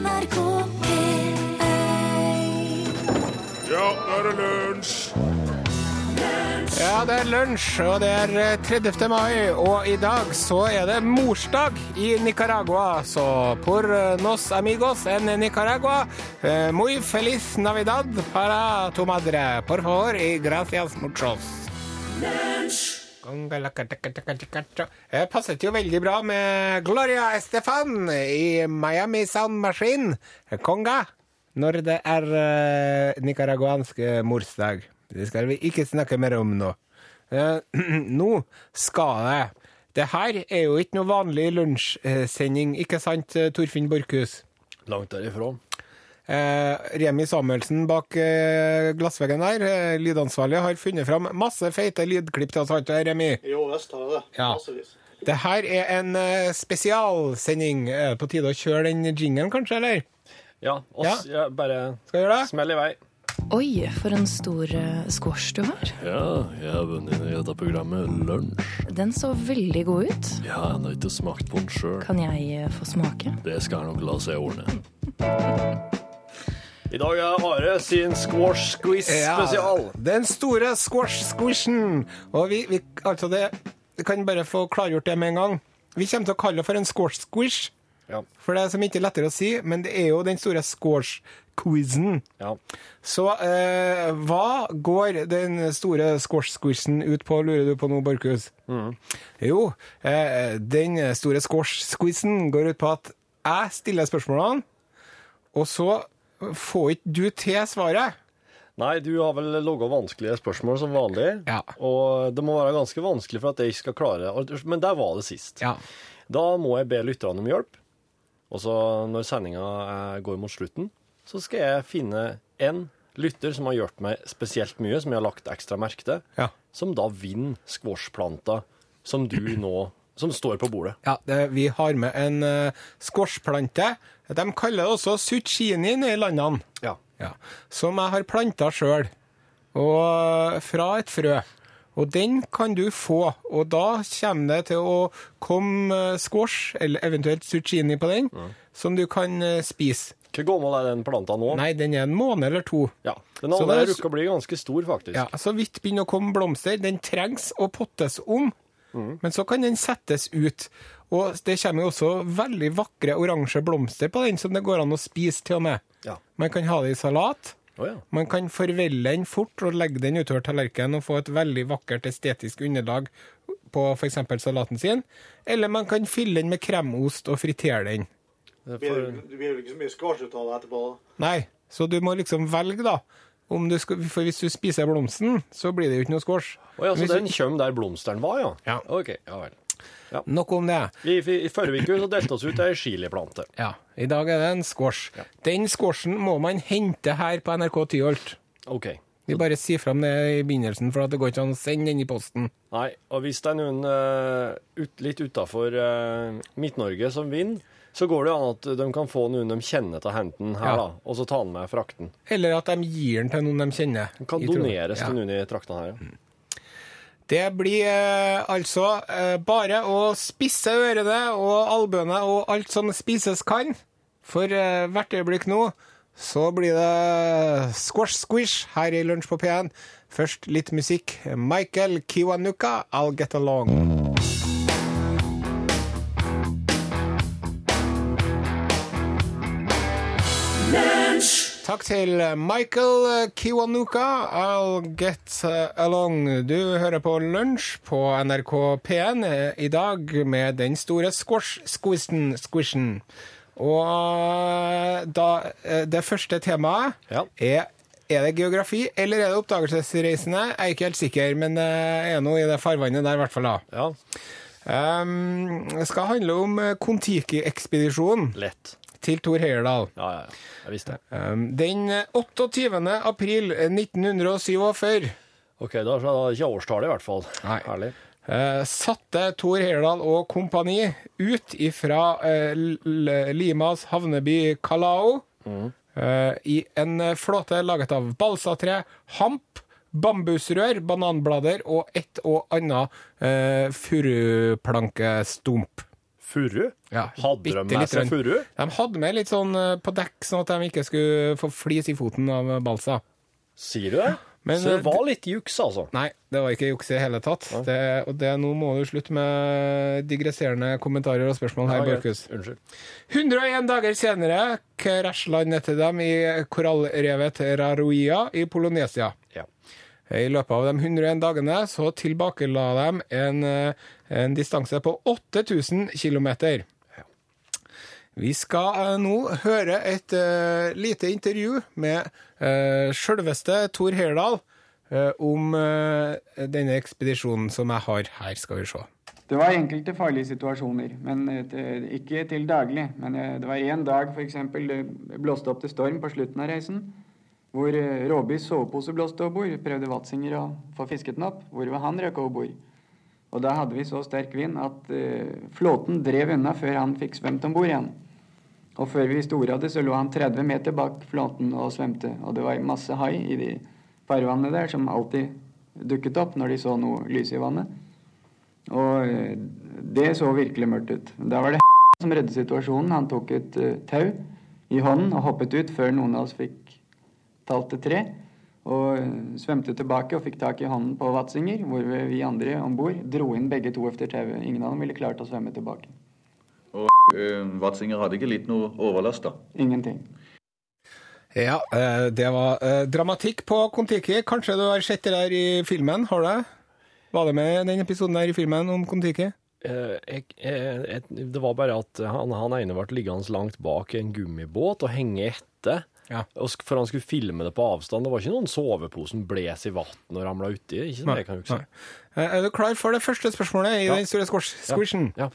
NRK P1 Ja, nå er det lunsj! Ja, det er lunsj, og det er eh, 30. mai, og i dag så er det morsdag i Nicaragua. Så por eh, nos amigos en Nicaragua, eh, muy feliz navidad para tu madre. Por favor, y gracias muchos. Det passet jo veldig bra med Gloria Estefan i Miami Sound Machine, Konga, når det er uh, nicaraguansk eh, morsdag. Det skal vi ikke snakke mer om nå. Eh, nå skal det Det her er jo ikke noe vanlig lunsjsending, ikke sant, eh, Torfinn Borchhus? Langt derifra. Eh, Remi Samuelsen bak eh, glassveggen der, eh, lydansvarlig, har funnet fram masse feite lydklipp til oss, har ikke det, Remi? Jo visst har jeg det. Ja. Massevis. Det her er en eh, spesialsending. Er det på tide å kjøre den jingelen, kanskje, eller? Ja, oss, ja. bare Skal gjøre det? smell i vei. Oi, for en stor squash du har. Ja, jeg har vunnet i dette programmet Lunsj. Den så veldig god ut. Ja, jeg har ikke smakt på den sjøl. Kan jeg få smake? Det skal jeg nok la seg ordne. I dag er Are sin squash squiz spesial. Den store squash-squishen. Og vi, vi altså det Vi kan bare få klargjort det med en gang. Vi kommer til å kalle det for en squash-squish. Ja. For det er som ikke lettere å si, men det er jo den store squash-quizen. ja. Så eh, hva går den store squash-squishen ut på, lurer du på nå, Borchhus? Jo, eh, den store squash-squizen går ut på at jeg stiller spørsmålene, og så får ikke du til svaret. Nei, du har vel laga vanskelige spørsmål som vanlig. Ja. Og det må være ganske vanskelig for at jeg ikke skal klare det. Men der var det sist. Ja. Da må jeg be lytterne om hjelp. Og så når sendinga eh, går mot slutten, så skal jeg finne en lytter som har hjulpet meg spesielt mye, som jeg har lagt ekstra merke til, Ja. som da vinner squashplanta som du nå Som står på bordet. Ja, det, vi har med en uh, squashplante. De kaller det også zucchini i landene. Ja. Ja. Som jeg har planta sjøl. Og fra et frø. Og den kan du få, og da kommer det til å komme eh, squash, eller eventuelt zucchini på den, som du kan eh, spise. Hvor gammel er den planta nå? Nei, den er en måned eller to. Ja, Den har rukka å bli ganske stor, faktisk. Ja, Så vidt begynner å komme blomster. Den trengs å pottes om, men så kan den settes ut. Og det kommer jo også veldig vakre oransje blomster på den, som det går an å spise til og med. Ja. Man kan ha det i salat. Oh, ja. Man kan forvelle den fort og legge den utover tallerkenen og få et veldig vakkert estetisk underlag på f.eks. salaten sin. Eller man kan fylle den med kremost og fritere den. Det blir jo ikke så mye squash ut av det etterpå. Nei, så du må liksom velge, da. Om du skal, for hvis du spiser blomsten, så blir det jo ikke noe squash. Oh, ja, så den du- kommer der blomsteren var, ja? Ja. Ok, ja vel. Nok om det. I, I forrige uke så delte oss ut ei chiliplante. Ja, I dag er det en squash. Den squashen må man hente her på NRK Tyholt. OK. Vi bare sier fram det i begynnelsen, for at det går ikke an å sende den i posten. Nei, og hvis det er noen uh, ut, litt utafor Midt-Norge som vinner, så går det an at de kan få noen de kjenner til den her, Ja. da, og så ta den med frakten. Eller at de gir den til noen de kjenner. Den kan doneres til noen i traktene her. ja. Det blir eh, altså eh, bare å spisse ørene og albuene og alt som spises kan. For eh, hvert øyeblikk nå så blir det squash-squish her i Lunsj på P1. Først litt musikk. Michael Kiwanuka, I'll Get Along. Takk til Michael Kiwanuka. I'll get uh, along. Du hører på Lunsj på NRK P1 eh, i dag med den store squash-squishen. squishen. Og eh, da, eh, det første temaet Ja. er er det geografi eller er det oppdagelsesreisende? Jeg er ikke helt sikker, men jeg er nå i det farvannet der, i hvert fall. da. Ja, Um, det skal handle om Kon-Tiki-ekspedisjonen lett. Til Thor Heyerdahl. Ja, ja, ja. Jeg visste det. Um, Den 28. april 1947 OK, da er det ikke årstallet, i hvert fall. Nei. Herlig. eh, satte Thor Heyerdahl og kompani ut ifra eh, Limas havneby Calao eh, i en flåte laget av balsatre, hamp, bambusrør, bananblader og et og annet eh, furuplankestump. Furu? Ja, Hadde de med seg furu? De hadde med litt sånn eh, på dekk, sånn at de ikke skulle få flis i foten av balsa. Sier du det? Men, Så det eh, var litt juks, altså. Nei, det var ikke juks i hele tatt. Det, og det, nå må du slutte med digresserende kommentarer og spørsmål her, Ja. Borchhus. Unnskyld. 101 dager senere krasjlandet dem i korallrevet Raruia i Polonesia. Ja. I løpet av de 101 dagene så tilbakela de en, eh, en distanse på 8000 km. Vi skal eh, nå høre et uh, lite intervju med uh, sjølveste Tor Heyerdahl uh, om uh, denne ekspedisjonen som jeg har her, skal vi se. Det var enkelte farlige situasjoner, men ikke til daglig. Men det var en dag f.eks. det blåste opp til storm på slutten av reisen. Hvor eh, Råbys sovepose blåste over bord. Prøvde Watzinger å få fisket den opp. Hvorved han røk over bord. Og da hadde vi så sterk vind at uh, flåten drev unna før han fikk svømt om bord igjen. Og før vi visste ordet av det, så lå han 30 meter bak flåten og svømte. Og det var masse hai i de farvannene der som alltid dukket opp når de så noe lys i vannet. Og uh, det så virkelig mørkt ut. Da var det som reddet situasjonen. Han tok et uh, tau i hånden og hoppet ut før noen av oss fikk talt til tre. Og svømte tilbake og fikk tak i hånden på Watzinger, hvor vi andre om bord dro inn begge to efter tauet. Ingen av dem ville klart å svømme tilbake. Eh, Watzinger hadde ikke litt noe overlast, da. Ingenting. Ja, eh, det var eh, dramatikk på Kon-Tiki. Kanskje du har sett det der i filmen? Har du det? Var det med den episoden der i filmen om Kon-Tiki? Eh, jeg, jeg, jeg, det var bare at han, han ene ble liggende langt bak en gummibåt og henge etter. Ja. Og For han skulle filme det på avstand. Det var ikke noen soveposen bles i vann og ramla uti. Ikke som jeg kan huske. Eh, Er du klar for det første spørsmålet i Ja. den store squishen? Ja.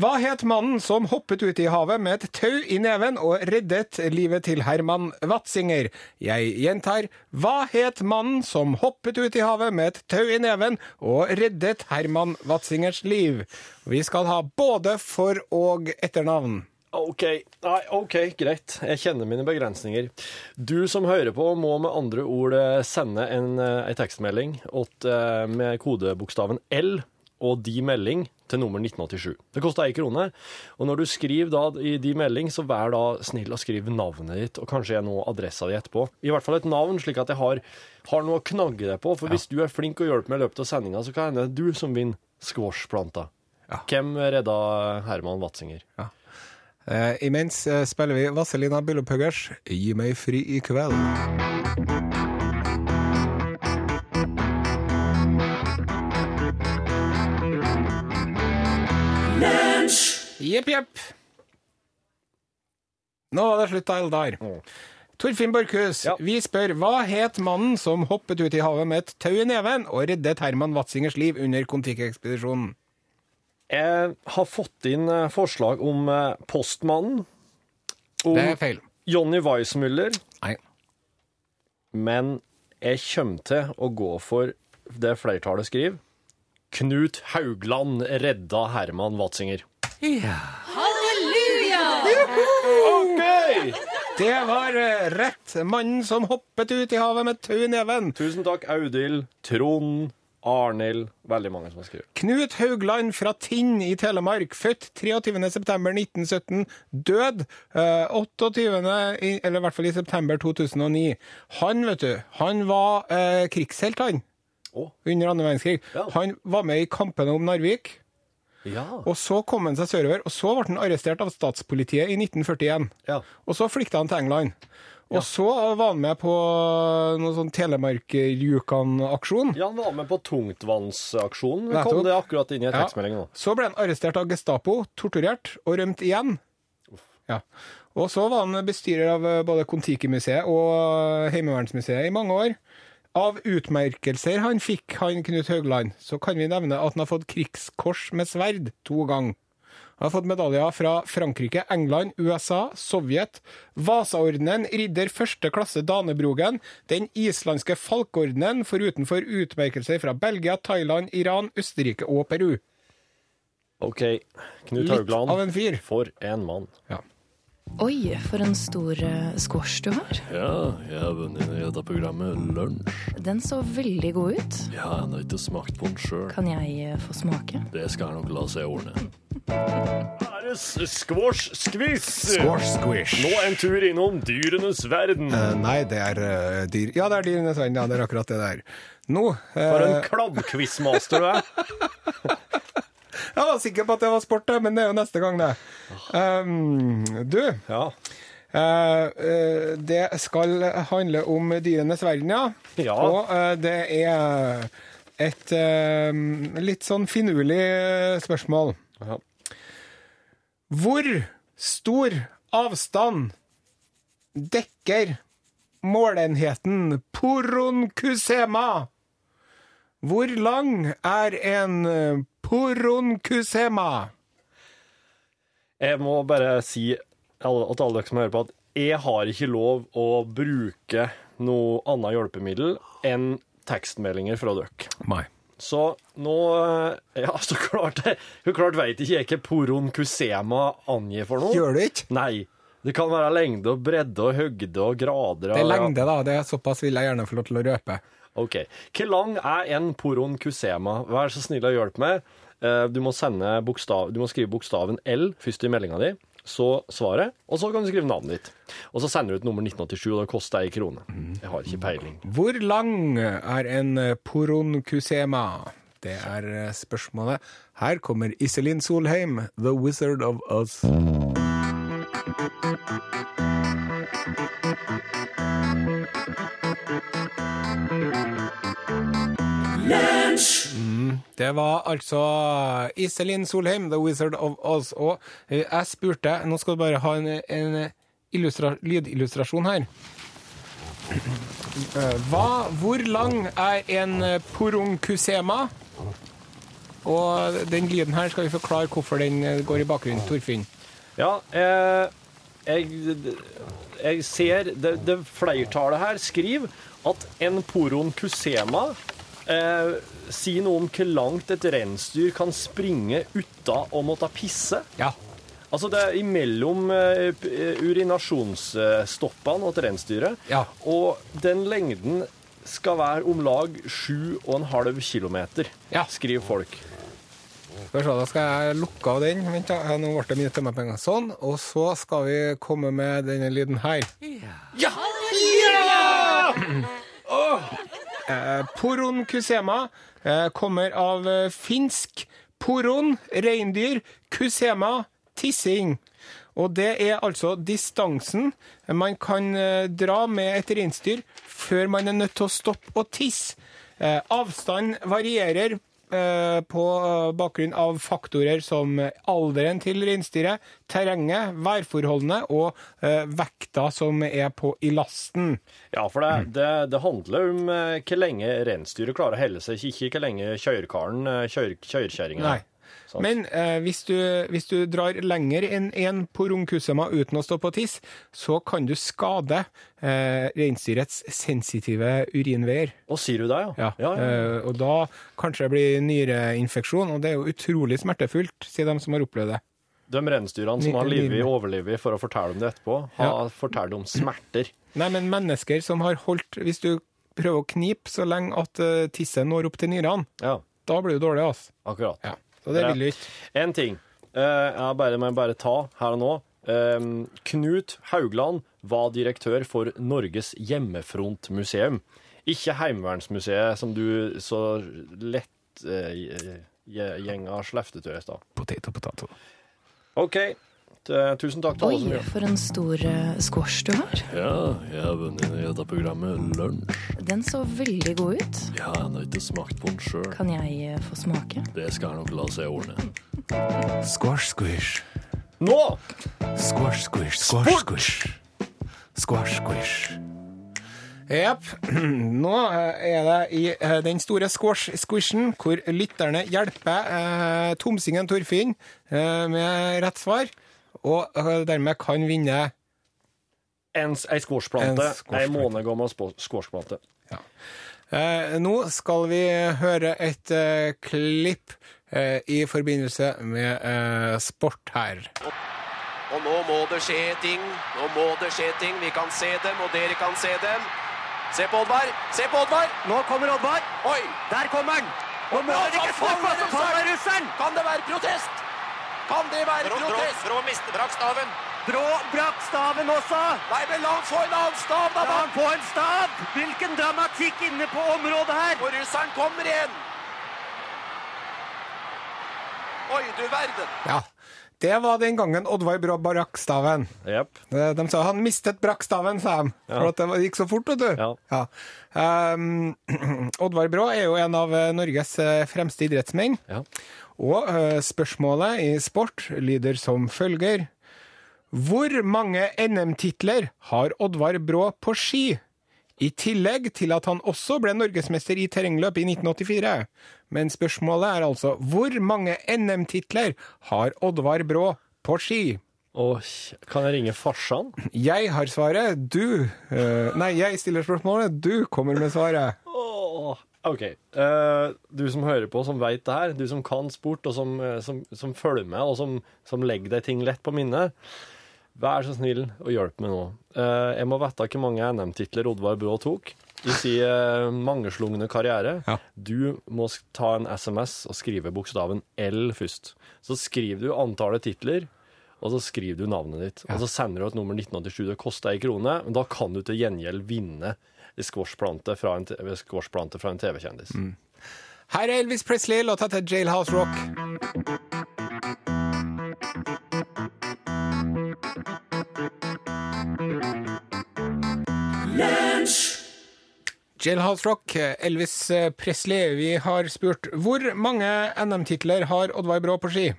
Hva het mannen som hoppet ut i havet med et tau i neven og reddet livet til Herman Watzinger? Jeg gjentar. Hva het mannen som hoppet ut i havet med et tau i neven og reddet Herman Watzingers liv? Vi skal ha både for- og etternavn. OK, Nei, ok, greit. Jeg kjenner mine begrensninger. Du som hører på, må med andre ord eh, sende en, eh, en tekstmelding åt, eh, med kodebokstaven L og de melding til nummer 1987. Det koster ei krone. Og når du skriver da i de melding, så vær da snill å skrive navnet ditt, og kanskje jeg nå adressa di etterpå. I hvert fall et navn, slik at jeg har, har noe å knagge deg på. For hvis du er flink og hjelper meg i løpet av sendinga, så kan det hende du som vinner squashplanta. Ja. Hvem redda Herman Watzinger? Eh, imens eh, spiller vi Vazelina Bilopphøggers 'Gi meg fri i kveld'. Jepp, jepp. Nå var det slutt, Eldar. Torfinn Borchhus, Ja. vi spør hva het mannen som hoppet ut i havet med et tau i neven og reddet Herman Watzingers liv under Kon-Tiki-ekspedisjonen? Jeg har fått inn eh, forslag om eh, Postmannen, om Det er feil. Johnny Weissmuller, Nei. men jeg kommer til å gå for det flertallet skriver. Knut Haugland redda Herman Watzinger. OK! Det var eh, rett. Mannen som hoppet ut i havet med tau i neven. Tusen takk, Audhild, Trond, Arnhild. Veldig mange som har skrevet. Knut Haugland fra Tinn i Telemark, født 23.9.1917, død eh, 28. I, eller i hvert fall i september 2009. Han, vet du, han var eh, krigshelt, han. Oh. Under andre verdenskrig. Ja. Han var med i kampene om Narvik, Ja. og så kom han seg sørover. Og så ble han arrestert av statspolitiet i 1941. ja. Og så flykta han til England. Og så var han med på noen sånn Telemark-Rjukan-aksjon. Ja, han var med på tungtvannsaksjonen. Kom det akkurat inn i en tekstmelding nå. Så ble han arrestert av Gestapo, torturert og rømt igjen. Ja. Og så var han bestyrer av eh, både Kon-Tiki-museet og Heimevernsmuseet i mange år. Av utmerkelser han fikk, han Knut Haugland, så kan vi nevne at han har fått krigskors med sverd to ganger. Han har fått medaljer fra Frankrike, England, USA, Sovjet, Vasaordenen, ridder første klasse Danebrogen, den islandske Falkordenen, foruten for utmerkelser fra Belgia, Thailand, Iran, Østerrike og Peru. OK. Knut Litt Haugland. av en fyr. For en mann. Oi, for en stor eh, squash du har. Ja, jeg har vunnet i dette programmet Lunsj. Den så veldig god ut. Ja, jeg har ikke smakt på den sjøl. Kan jeg eh, få smake? Det skal jeg nok la seg ordne. Æres squash-skviss. Squash squish. Nå en tur innom dyrenes verden. Uh, nei, det er uh, dyr Ja, det er dyrenes verden. Ja, det er akkurat det det er. Nå uh... For en kladdquizmaster du er. Jeg var sikker på at det var sport, men det er jo neste gang, det. Um, du, Ja. det skal handle om dyrenes verden, ja. Ja. Og det er et litt sånn finurlig spørsmål. Ja. Hvor stor avstand dekker målenheten poronkusema? Hvor lang er en eh, poronkusema? Jeg må bare si at alle dere som hører på, at jeg har ikke lov å bruke noe annet hjelpemiddel enn tekstmeldinger fra dere. Nei. Så nå eh, Ja, så klart. Så klart veit ikke jeg hva poron kusema angir for noe. Gjør du ikke? Nei. Det kan være lengde og bredde og høgde og grader. Det er lengde, da. Det er Såpass vil jeg gjerne få lov til å røpe. Ok. Hvor lang er en poron kusema? Vær så snill og hjelp meg. Eh, Du må, bokstav, du må skrive bokstaven L først i meldinga di, så svaret, og så kan du skrive navnet ditt. Og så sender du ut nummer 1987, og det koster ei krone. Jeg har ikke peiling. Hvor lang er en poronkusema? Det er eh, spørsmålet. Her kommer Iselin Solheim, The Wizard of Oz. Det var altså Iselin Solheim, The Wizard of Oz. Og eh, jeg spurte Nå skal du bare ha en, en illustra, lydillustrasjon her. Eh, Hva, hvor lang er en poronkusema? Og den lyden her skal vi forklare hvorfor den eh, går i bakgrunnen, Torfinn. Ja, eh, jeg, jeg ser det, det flertallet her skriver at en poron kusema eh, si noe om hvor langt et reinsdyr kan springe uten å måtte pisse. Ja. Altså det er imellom eh, eh, urinasjonsstoppene til reinsdyret, Ja. og den lengden skal være om lag 7,5 km, Ja. skriver folk. Skal da skal jeg lukke av den. Vent da, Nå ble det mye tømmerpenger. Sånn. Og så skal vi komme med denne lyden her. Ja! Eh, poron kusema eh, kommer av eh, finsk poron, reindyr, kusema, tissing. Og det er altså distansen man kan eh, dra med et reinsdyr før man er nødt til å stoppe og tisse. Eh, avstand varierer eh, på bakgrunn av faktorer som alderen til reinsdyret, terrenget, værforholdene og eh, vekta som er på i lasten. Ja, for det, det, det handler om eh, hvor lenge reinsdyret klarer å helle seg, ikke hvor lenge kjørekaren, eh, kjør, kjørkjerringa. Sant. Men eh, hvis, du, hvis du drar lenger enn én poronkusema uten å stå på tiss, så kan du skade eh, reinsdyrets sensitive urinveier. Og sier du det, ja? Ja, ja, ja. Eh, og da kanskje det blir nyreinfeksjon, og det er jo utrolig smertefullt, sier de som har opplevd det. De reinsdyrene som har livet ni- overlivet for å fortelle om det etterpå, har fortalt om smerter. Nei, men mennesker som har holdt Hvis du prøver å knipe så lenge at uh, tisset når opp til nyrene, Ja, da blir du dårlig, altså. akkurat. Ja. Så det Ja. vil du ikke. En ting eh, jeg bare, må jeg bare ta her og nå. Eh, Knut Haugland var direktør for Norges hjemmefrontmuseum. Ikke Heimevernsmuseet, som du så lett uh, gjenga sleftet i stad. Potet og potet. OK. T- Tusen takk til alle som Oi, gjør for en stor eh, squash du har. Ja, jeg har vunnet i dette programmet Lunsj. Den så veldig god ut. Ja, jeg har ikke smakt på den sjøl. Kan jeg eh, få smake? Det skal jeg nok la seg ordne. Squash, squish. Nå! Squash, squish, squash, squish. Squash, squish. Jepp. Nå eh, er det i eh, den store squash-squishen hvor lytterne hjelper eh, tomsingen Torfinn eh, med rett svar, og eh, dermed kan vinne En, ei squashplante. En Ei squashplante. måned gammel spo- squashplante. Eh, nå skal vi høre et eh, klipp eh, i forbindelse med eh, sport her. Og nå må det skje ting. Nå må det skje ting. Vi kan se dem, og dere kan se dem. Se på Oddvar! Se på Oddvar! Nå kommer Oddvar. Oi! Der kommer han! Nå må dere ikke få russeren! Kan det være protest? Kan det være Brå, brå, protest? brå mister brakk staven. Brå brakk staven også! Nei, men la han få en annen stav, da! La han få en stav! Hvilken dramatikk inne på området her! Og russeren kommer igjen! Oi, du verden! Ja. Det var den gangen Oddvar Brå brakk staven. Yep. De, de sa han mistet brakkstaven, sa de. For at det gikk så fort, vet du. Ja. Um, Oddvar Brå er jo en av eh, Norges eh, fremste idrettsmenn. Ja. Og uh, spørsmålet i sport lyder som følger. Hvor mange NM-titler har Oddvar Brå på ski? I tillegg til at han også ble norgesmester i terrengløp i 1984. Men spørsmålet er altså hvor mange NM-titler har Oddvar Brå på ski? Og kan jeg ringe farsan? Jeg har svaret, du uh, Nei, jeg stiller spørsmålet, du kommer med svaret. Åh, OK. Uh, du som hører på, som veit det her, du som kan sport, og som, eh, som, som følger med, og som, som legger deg ting lett på minnet, vær så snill og hjelp meg nå. Eh, jeg må vite hvor mange NM-titler Oddvar Brå tok i sin uh, mangeslungne karriere. Ja. Du må ta en SMS og skrive bokstaven L først. Så skriver du antallet titler, og så skriver du navnet ditt. Og så sender du et nummer 1987. Det koster ei krone, men da kan du til gjengjeld vinne en squashplante fra en, en TV-kjendis. Her er Elvis Presley, låta til Jailhouse Rock. Jailhouse Rock, Elvis Presley. Vi har spurt hvor mange NM-titler har Oddvar Brå på ski?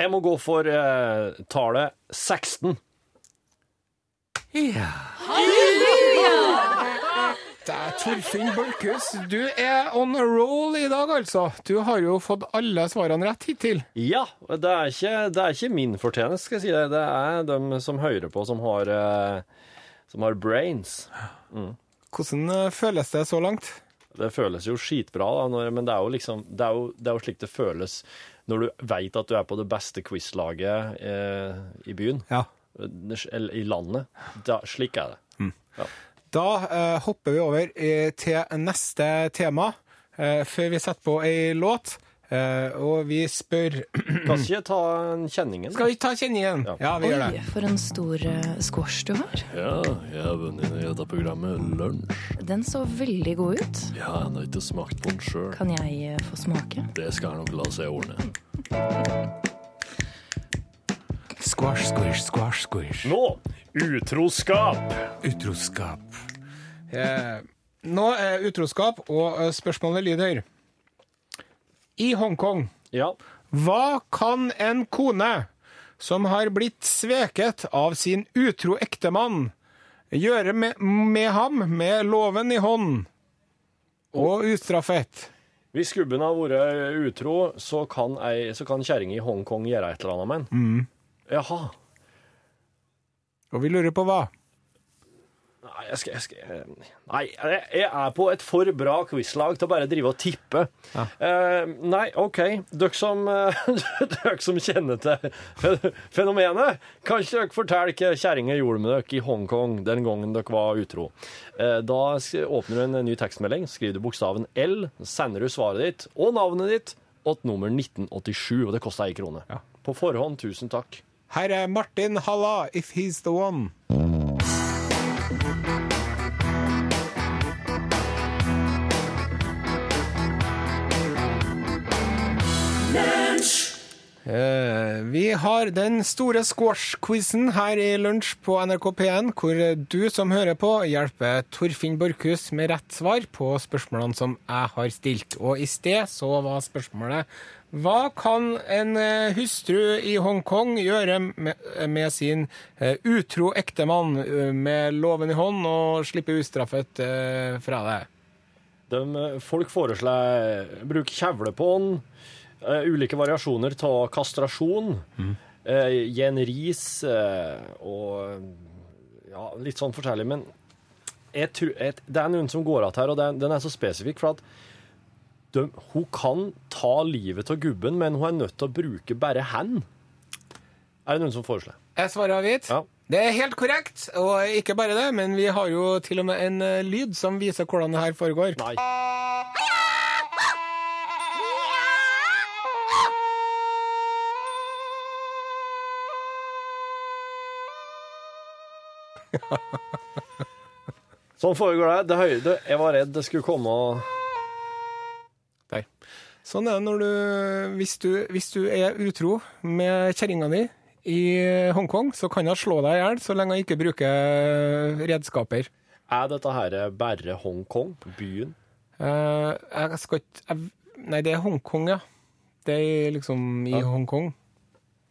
Jeg må gå for uh, tallet 16. Ja. Halleluja! Det er Torfinn Borchhus. Du er on a roll i dag, altså. Du har jo fått alle svarene rett hittil. Ja, det er ikke, det er ikke min fortjeneste, skal jeg si det. Det er dem som hører på, som har, uh, som har brains. Hvordan eh, føles det så langt? Det føles jo skitbra, da, når, men det er jo liksom det er jo, det er jo slik det føles når du veit at du er på det beste quizlaget eh, i byen, Ja. eller i landet. Da, slik er det. Da eh, hopper vi over eh, til neste tema, eh, før vi setter på ei låt. Eh, og vi spør Kan ikke ta kjenningen? Skal vi ta kjenningen? Ja. Ja, vi gjør Oi, det. for en stor uh, squash du har. Ja, jeg er venninne i dette programmet Lunsj. Den så veldig god ut. Ja, jeg har ikke smakt på den sjøl. Kan jeg uh, få smake? Det skal jeg nok la seg ordne. Squash, squish, squash, squish. Nå, utroskap. Utroskap. Eh, nå er utroskap, og spørsmålet lyder I Hongkong, Ja. hva kan en kone som har blitt sveket av sin utro ektemann, gjøre med, med ham med loven i hånd og ustraffet? Hvis gubben har vært utro, så kan, ei- så kan kjerringa i Hongkong gjøre et eller annet med den. Jaha. Og vi lurer på hva? Nei, jeg, skal, jeg, skal, nei, jeg er på et for bra quizlag til å bare drive og tippe. Eh, nei, OK. Dere som, eh, dere som kjenner til fenomenet, kan ikke dere fortelle hva kjerringa gjorde med dere i Hongkong den gangen dere var utro? Eh, da åpner du en ny tekstmelding, skriver du bokstaven L, sender du svaret ditt og navnet ditt og nummer 1987, og det koster ei krone. På forhånd, tusen takk. Her er Martin Halla, If He's The One. Vi har den store squash-quizen her i Lunsj på NRK P1, hvor du som hører på, hjelper Torfinn Borchhus med rett svar på spørsmålene som jeg har stilt. Og i sted så var spørsmålet hva kan en eh, hustru i Hongkong gjøre med, med sin eh, utro ektemann eh, med loven i hånd og slippe ustraffet eh, fra det? De, eh, folk foreslår bruk kjevle på den, eh, ulike variasjoner av kastrasjon, Mm. Uh, en ris eh, og ja, litt sånn forskjellig. Men jeg tror, jeg, det er noen som går igjen her, og den, den er så spesifikk, for at de, hun kan ta livet av gubben, men hun er nødt til å bruke bare hand. Er det noen som foreslår? Jeg svarer avgitt. Ja. Det er helt korrekt, og ikke bare det, men vi har jo til og med en eh, lyd som viser hvordan det her foregår. Nei. Sånn foregår det. det høyde. Jeg var redd det skulle komme Der. Sånn er det når du Hvis du, hvis du er utro med kjerringa di i Hongkong, så kan hun slå deg i hjel så lenge hun ikke bruker redskaper. Er dette her bare Hongkong, byen? Eh, jeg skal ikke Nei, det er Hongkong, ja. Det er liksom i Ja. Hongkong.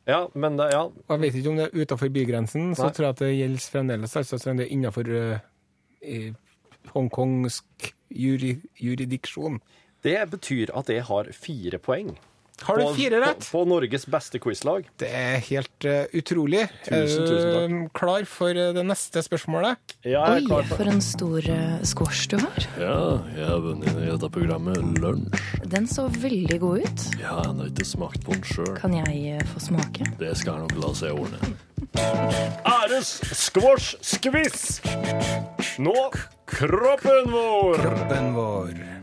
Ja, men det, ja. Og jeg vet ikke om det er utafor bygrensen, så Nei. tror jeg at det gjelder fremdeles. Altså, det er innafor hongkongsk juri, juridiksjon. Det betyr at jeg har fire poeng. Har du På- fire rett? På, på Norges beste quizlag. Det er helt uh, utrolig. Tusen, tusen takk. Uh, klar for eh, det neste spørsmålet? Ja, jeg er Oi, klar for for en stor eh, squash du har. Ja, jeg har vunnet i dette programmet Lunsj. Den så veldig god ut. Ja, jeg har ikke smakt på den sjøl. Kan jeg eh, få smake? Det skal jeg nok la seg ordne. Æres squash skviss! Nå kroppen vår! Kroppen vår.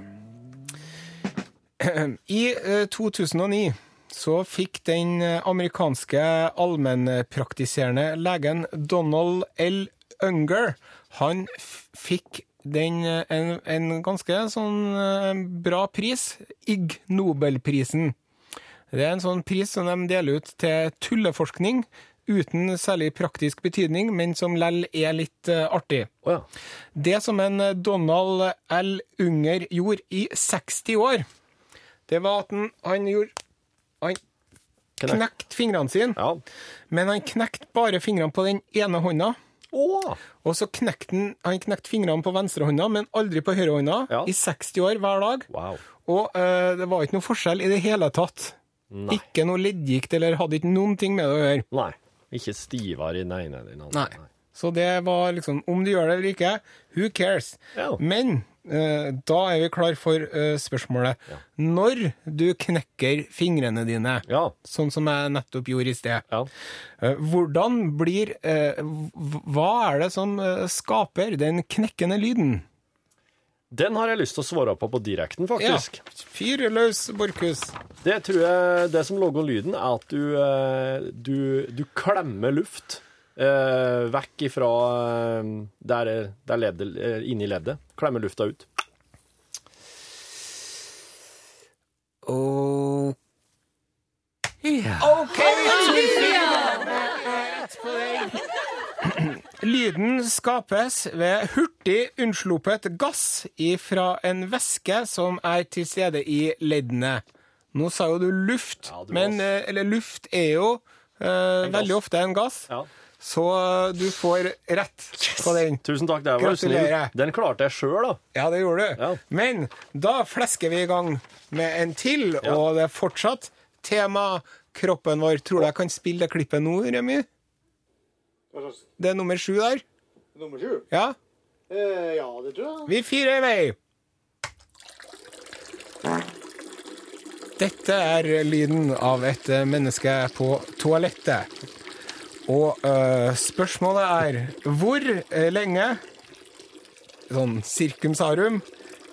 I eh, 2009 så fikk den eh, amerikanske allmennpraktiserende legen Donald L. Unger Han fikk den, eh, en, en ganske sånn eh, bra pris, Ig Nobelprisen. Det er en sånn pris som de deler ut til tulleforskning uten særlig praktisk betydning, men som lell er litt eh, artig. Oh ja. Det som en eh, Donald L. Unger gjorde i 60 år, det var at han, han gjorde Han Knekt. knekte fingrene sine, Ja. men han knekte bare fingrene på den ene hånda. Å! Og så knekte han, han knekt fingrene på venstrehånda, men aldri på høyrehånda, Ja. i 60 år hver dag. Wow. Og eh, det var ikke noe forskjell i det hele tatt. Nei. Ikke noe leddgikt, eller hadde ikke noen ting med det å gjøre. Nei. Ikke stivere i den ene eller den andre. Nei. Så det var liksom Om du gjør det eller ikke, who cares? Ja. Men da er vi klar for spørsmålet. spørsmålet. Når du knekker fingrene dine, Ja. sånn som jeg nettopp gjorde i sted, Ja. eh, hvordan blir eh, Hva er det som eh, skaper den knekkende lyden? Den har jeg lyst til å svare på på direkten, faktisk. Fyr løs, Borchhus. Det tror jeg Det som lager lyden, er at du, eh, du, du klemmer luft eh, vekk ifra eh, der, der leddet, eh, inni leddet. Klemmer lufta ut. Og Lyden skapes ved hurtig unnsluppet gass fra en væske som er til stede i leddene. Nå sa jo du luft, Ja, du men eller luft er jo eh, veldig ofte en gass. Ja. Så eh, du får rett på den. Tusen takk, det var snill. Den klarte jeg sjøl, da. Ja, det gjorde du. Ja. Men da flesker vi i gang med en til, Ja. og det er fortsatt tema kroppen vår. Tror du jeg kan spille det klippet nå, Remi? Det er nummer sju der. nummer sju? Ja, Eh, ja, det tror jeg. vi firer i vei. Dette er lyden av et menneske på toalettet. Og uh, spørsmålet er hvor eh, lenge, sånn sirkumsarum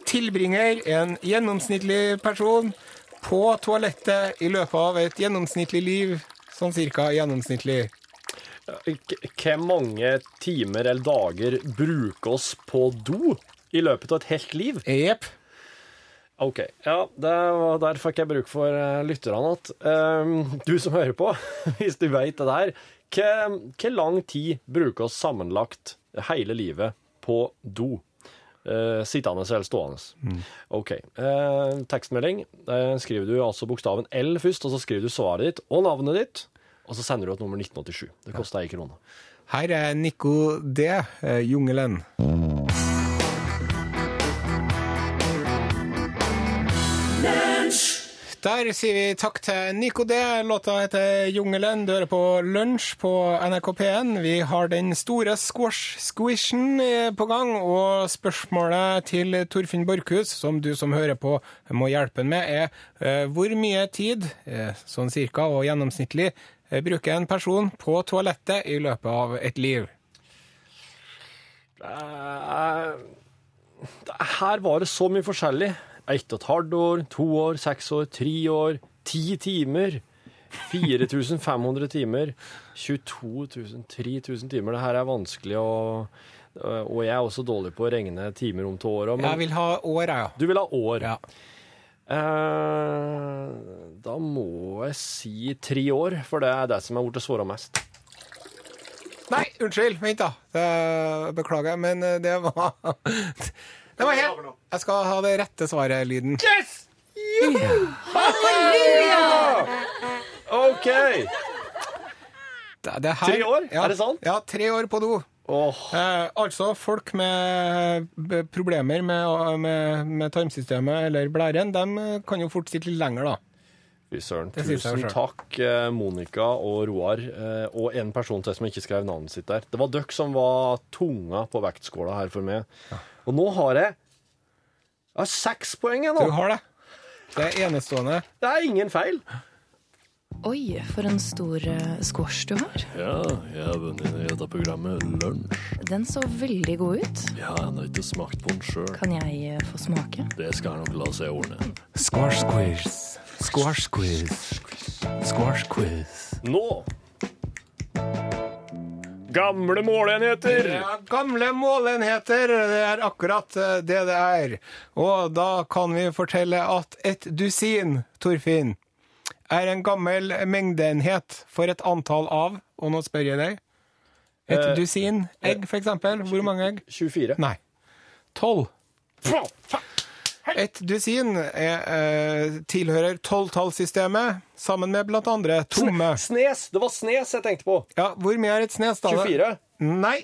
tilbringer en gjennomsnittlig person på toalettet i løpet av et gjennomsnittlig liv, sånn cirka gjennomsnittlig. Hvor mange timer eller dager bruker oss på do i løpet av et helt liv? Jepp. OK. Ja, det var der fikk jeg bruk for lytterne igjen. Um, du som hører på, hvis du vet det der, hvor lang tid bruker oss sammenlagt hele livet på do? Uh, sittende eller stående. OK. Uh, tekstmelding. Uh, skriver du altså bokstaven L først, og så skriver du svaret ditt og navnet ditt. Og så sender du et nummer 1987. Det koster ei krone. Her er Nico D. Jungelen. Der sier vi takk til Nico D. Låta heter Jungelen. Du hører på Lunsj på NRK P1. Vi har den store squash-squishen eh, på gang, og spørsmålet til Torfinn Borchhus, som du som hører på må hjelpe ham med, er eh, hvor mye tid, eh, sånn cirka og gjennomsnittlig, bruker en person på toalettet i løpet av et liv? Her var det så mye forskjellig. Ett og et halvt år, to år, seks år, tre år, ti timer. 4500 timer. 22 000, 3000 timer. Det her er vanskelig å Og jeg er også dårlig på å regne timer om to år. Jeg vil ha år, jeg, ja. du vil ha år. Ja. Eh, da må jeg si tre år, for det er det som er blitt svåra mest. Nei, unnskyld. Vent, da. Det, beklager, men eh, det var Det var helt Jeg skal ha det rette svaret-lyden. Yes! Halleluja! OK! Det, det her, Tre år? Ja, Er det sant? Ja, tre år på do. Oh. Eh, altså, folk med problemer med, med, med tarmsystemet eller blæren, de kan jo fort sitte litt lenger, da. Fy søren. Tusen takk, eh, Monica og Roar, eh, og en person til som ikke skrev navnet sitt der. Det var dere som var tunga på vektskåla her for meg. Og nå har jeg jeg har seks poeng jeg Du har det. Det er enestående. Det er ingen feil. Oi, for en stor eh, squash du har. Ja, jeg har vunnet i dette programmet Lunsj. Den så veldig god ut. Ja, jeg har ikke smakt på den sjøl. Kan jeg eh, få smake? Det skal jeg nok la seg ordne. Squash quiz. Squash quiz. Squash quiz. Nå Gamle måleenheter! Ja, gamle målenheter, det er akkurat eh, det det er. Og da kan vi fortelle at et dusin, Torfinn, er en gammel mengdeenhet for et antall av, og nå spør jeg deg, et Eh, dusin egg, for eksempel. Hvor mange egg? 24. Nei. Tolv. Et dusin er, eh, tilhører tolvtallssystemet, sammen med blant andre tomme. Snes! Det var snes jeg tenkte på. Ja, hvor mye er et snes, da? 24. Nei.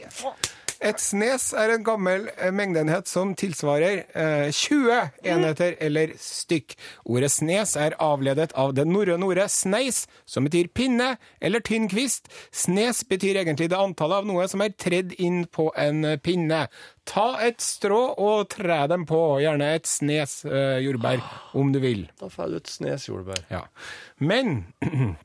Et snes er en gammel eh, mengdeenhet som tilsvarer eh, 20 enheter eller stykk. Ordet snes er avledet av det norrøne ordet sneis, som betyr pinne eller tynn kvist. Snes betyr egentlig det antallet av noe som er tredd inn på en eh, pinne. Ta et strå og tre dem på, gjerne et snes eh, jordbær, om du vil. Da får du et snes jordbær. Ja. Men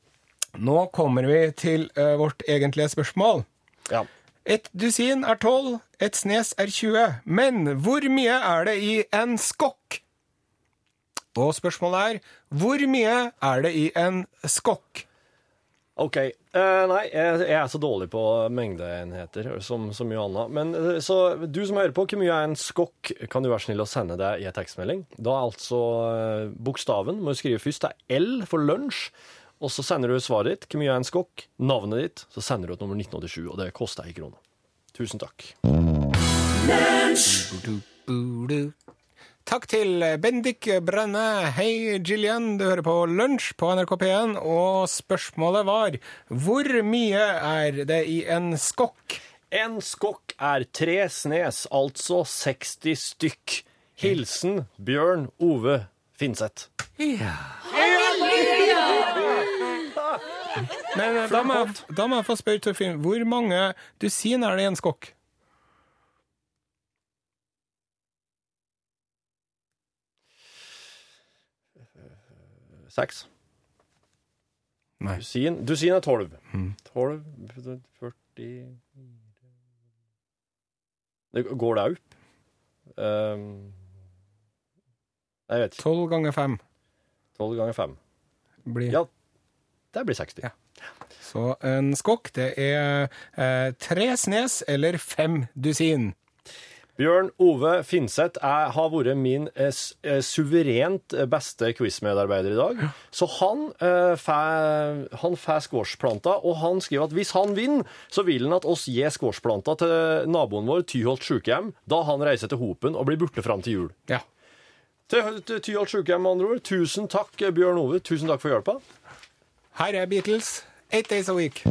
nå kommer vi til eh, vårt egentlige spørsmål. Ja. Et dusin er 12, et snes er 20. Men hvor mye er det i en skokk? Og spørsmålet er hvor mye er det i en skokk? OK. Uh, nei, jeg, jeg er så dårlig på mengdeenheter som så mye annet. Men eh, så du som hører på, hvor mye er en skokk? Kan du være snill å sende det i en tekstmelding? Da er altså uh, bokstaven må du skrive først. Det er L for lunsj. Og så sender du svaret ditt. Hvor mye er en skokk? Navnet ditt. Så sender du et nummer 1987, og det koster ei krone. Tusen takk. Takk til Bendik Brenne. Hei, Jillian. Du hører på Lunsj på NRK P1, og spørsmålet var hvor mye er det i en skokk? En skokk er tre snes, altså 60 stykk. Hilsen Bjørn Ove Finseth. Men eh, da må, jeg, da må jeg få spørre Torfinn, hvor mange dusin er det i en skokk? Seks. Nei. Dusin, dusin er tolv. Tolv, 40 Det- Går det opp? Um, jeg vet ikke. Tolv ganger fem Tolv ganger fem. blir Ja, det blir 60. Ja. Så en skokk, det er eh, tre snes eller fem dusin. Bjørn Ove Finseth er, har vært min eh, eh, suverent beste quizmedarbeider i dag. Så han eh, får han får squashplanta, og han skriver at hvis han vinner, så vil han at oss gir squashplanta til naboen vår, Tyholt sykehjem, da han reiser til Hopen og blir borte fram til jul. Ja. Til, til Tyholt sykehjem, med andre ord. Tusen takk, Bjørn Ove. Tusen takk for hjelpa. Her er Beatles, Eight Days a Week.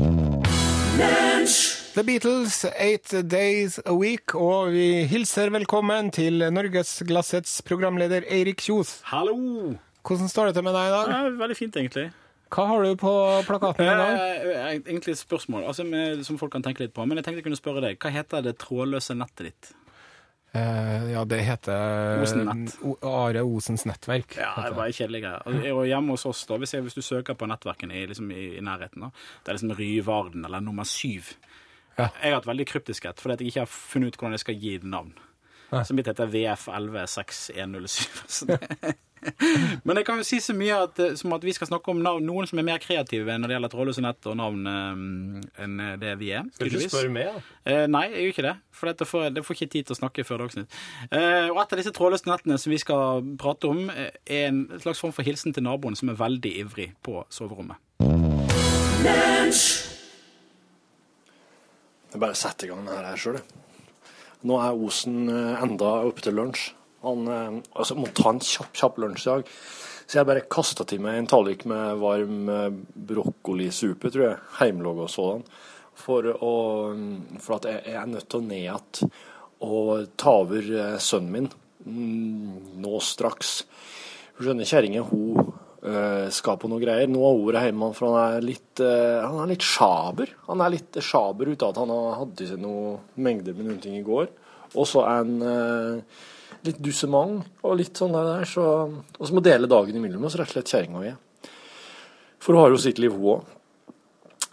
The Beatles, Eight Days a Week, og vi hilser velkommen til Norgesglassets programleder Eirik Kjos. Hallo! Hvordan står det til med deg i dag? Ja, veldig fint, egentlig. Hva har du på plakaten i dag? Eh, egentlig et spørsmål altså, med, som folk kan tenke litt på. Men jeg tenkte jeg kunne spørre deg. Hva heter det trådløse nettet ditt? Eh, ja, det heter Osen Are Osens nettverk. Ja, det bare kjedelig greier. Og- hjemme hos oss, da, hvis, jeg, hvis du søker på nettverkene i, liksom, i, nærheten, da, det er liksom Ryvarden eller nummer syv. Ja. Jeg har hatt veldig kryptisk et, fordi at jeg ikke har funnet ut hvordan jeg skal gi det navn. Så mitt heter VF116107. Men jeg kan jo si så mye at, eh, som at vi skal snakke om navn, noen som er mer kreative når det gjelder trådløse nett og navn eh, enn det vi er. Skal du ikke spørre mer? Eh, nei, jeg gjør ikke det. For dette får, det får ikke tid til å snakke før Dagsnytt. Eh, og et av disse trådløse nettene som vi skal prate om, eh, er en slags form for hilsen til naboen som er veldig ivrig på soverommet. Jeg bare setter i gang det her sjøl, jeg. Nå er Osen eh, enda oppe til lunsj. Han eh, altså, må ta en kjapp, kjapp lunsj i dag. Så jeg bare kasta til meg en tallrik med varm eh, brokkolisupe, tror jeg. Heimlaga sådan. For, å, for at jeg, jeg er nødt til å ned igjen og ta over sønnen min mm, nå straks. Skjønner kjerringa, hun eh, skal på noe greier. Nå har ordet hjemme, for han er litt, uh, han er litt sjaber. Han er litt sjaber ut av at han hadde seg noen mengder med noen ting i går. Og så er han uh, litt dussement og litt sånn der. Så, og så må dele dagen imellom oss, rett og slett kjerringa og. For hun har jo sitt liv, hun òg.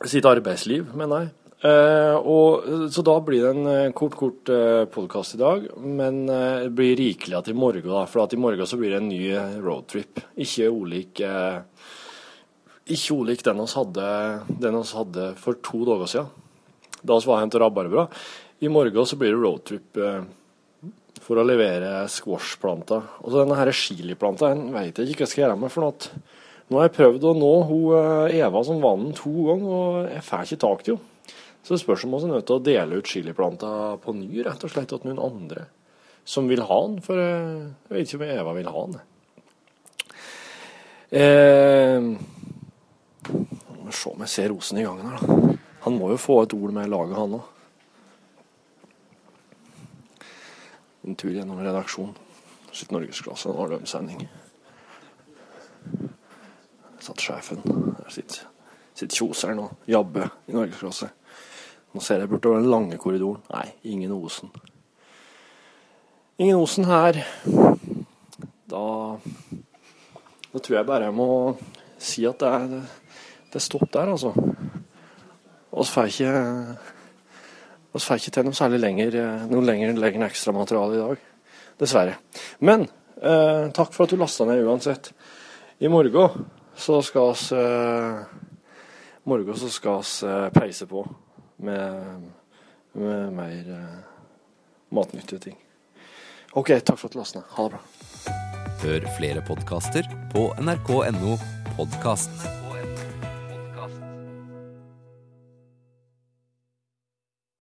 Sitt arbeidsliv, mener jeg. Eh, og, så da blir det en eh, kort, kort uh, podkast i dag, men eh, det blir rikelig at i morgen, da. For at i morgen så blir det en ny eh, roadtrip. Ikke ulik eh, Ikke ulik den vi hadde, hadde for to dager siden. Da vi var til Rabarbra. I morgen så blir det roadtrip eh, for å levere squashplanter. Og så denne her chiliplanta den vet jeg ikke hva jeg skal gjøre med. for noe. Nå har jeg prøvd å nå hun eh, Eva som vant den to ganger, og jeg får ikke tak til henne. Så det spørs om vi er nødt til å dele ut chiliplanta på ny, rett og slett til noen andre som vil ha den. For eh, jeg vet ikke om Eva vil ha den. Eh, må se om jeg ser rosen i gangen her, da. Han må jo få et ord med laget, han òg. En tur gjennom redaksjonen. Sitt norgesklasse, en alarmsending. Satt sjefen. Der sitter, sitter kjoseren og jabber i norgesklasse. Nå ser jeg bortover den lange korridoren. Nei, ingen Osen. Ingen Osen her. Da Da tror jeg bare jeg må si at det er, det er stopp der, altså. Vi får ikke Vi får ikke til noe særlig lenger noe lenger, lenger ekstramateriale i dag. Dessverre. Men eh, takk for at du lasta ned uansett. I morgen så skal vi eh, eh, peise på med, med mer eh, matnyttige ting. OK, takk for at du lasta ned. Ha det bra. Hør flere podkaster på nrk.no podkast.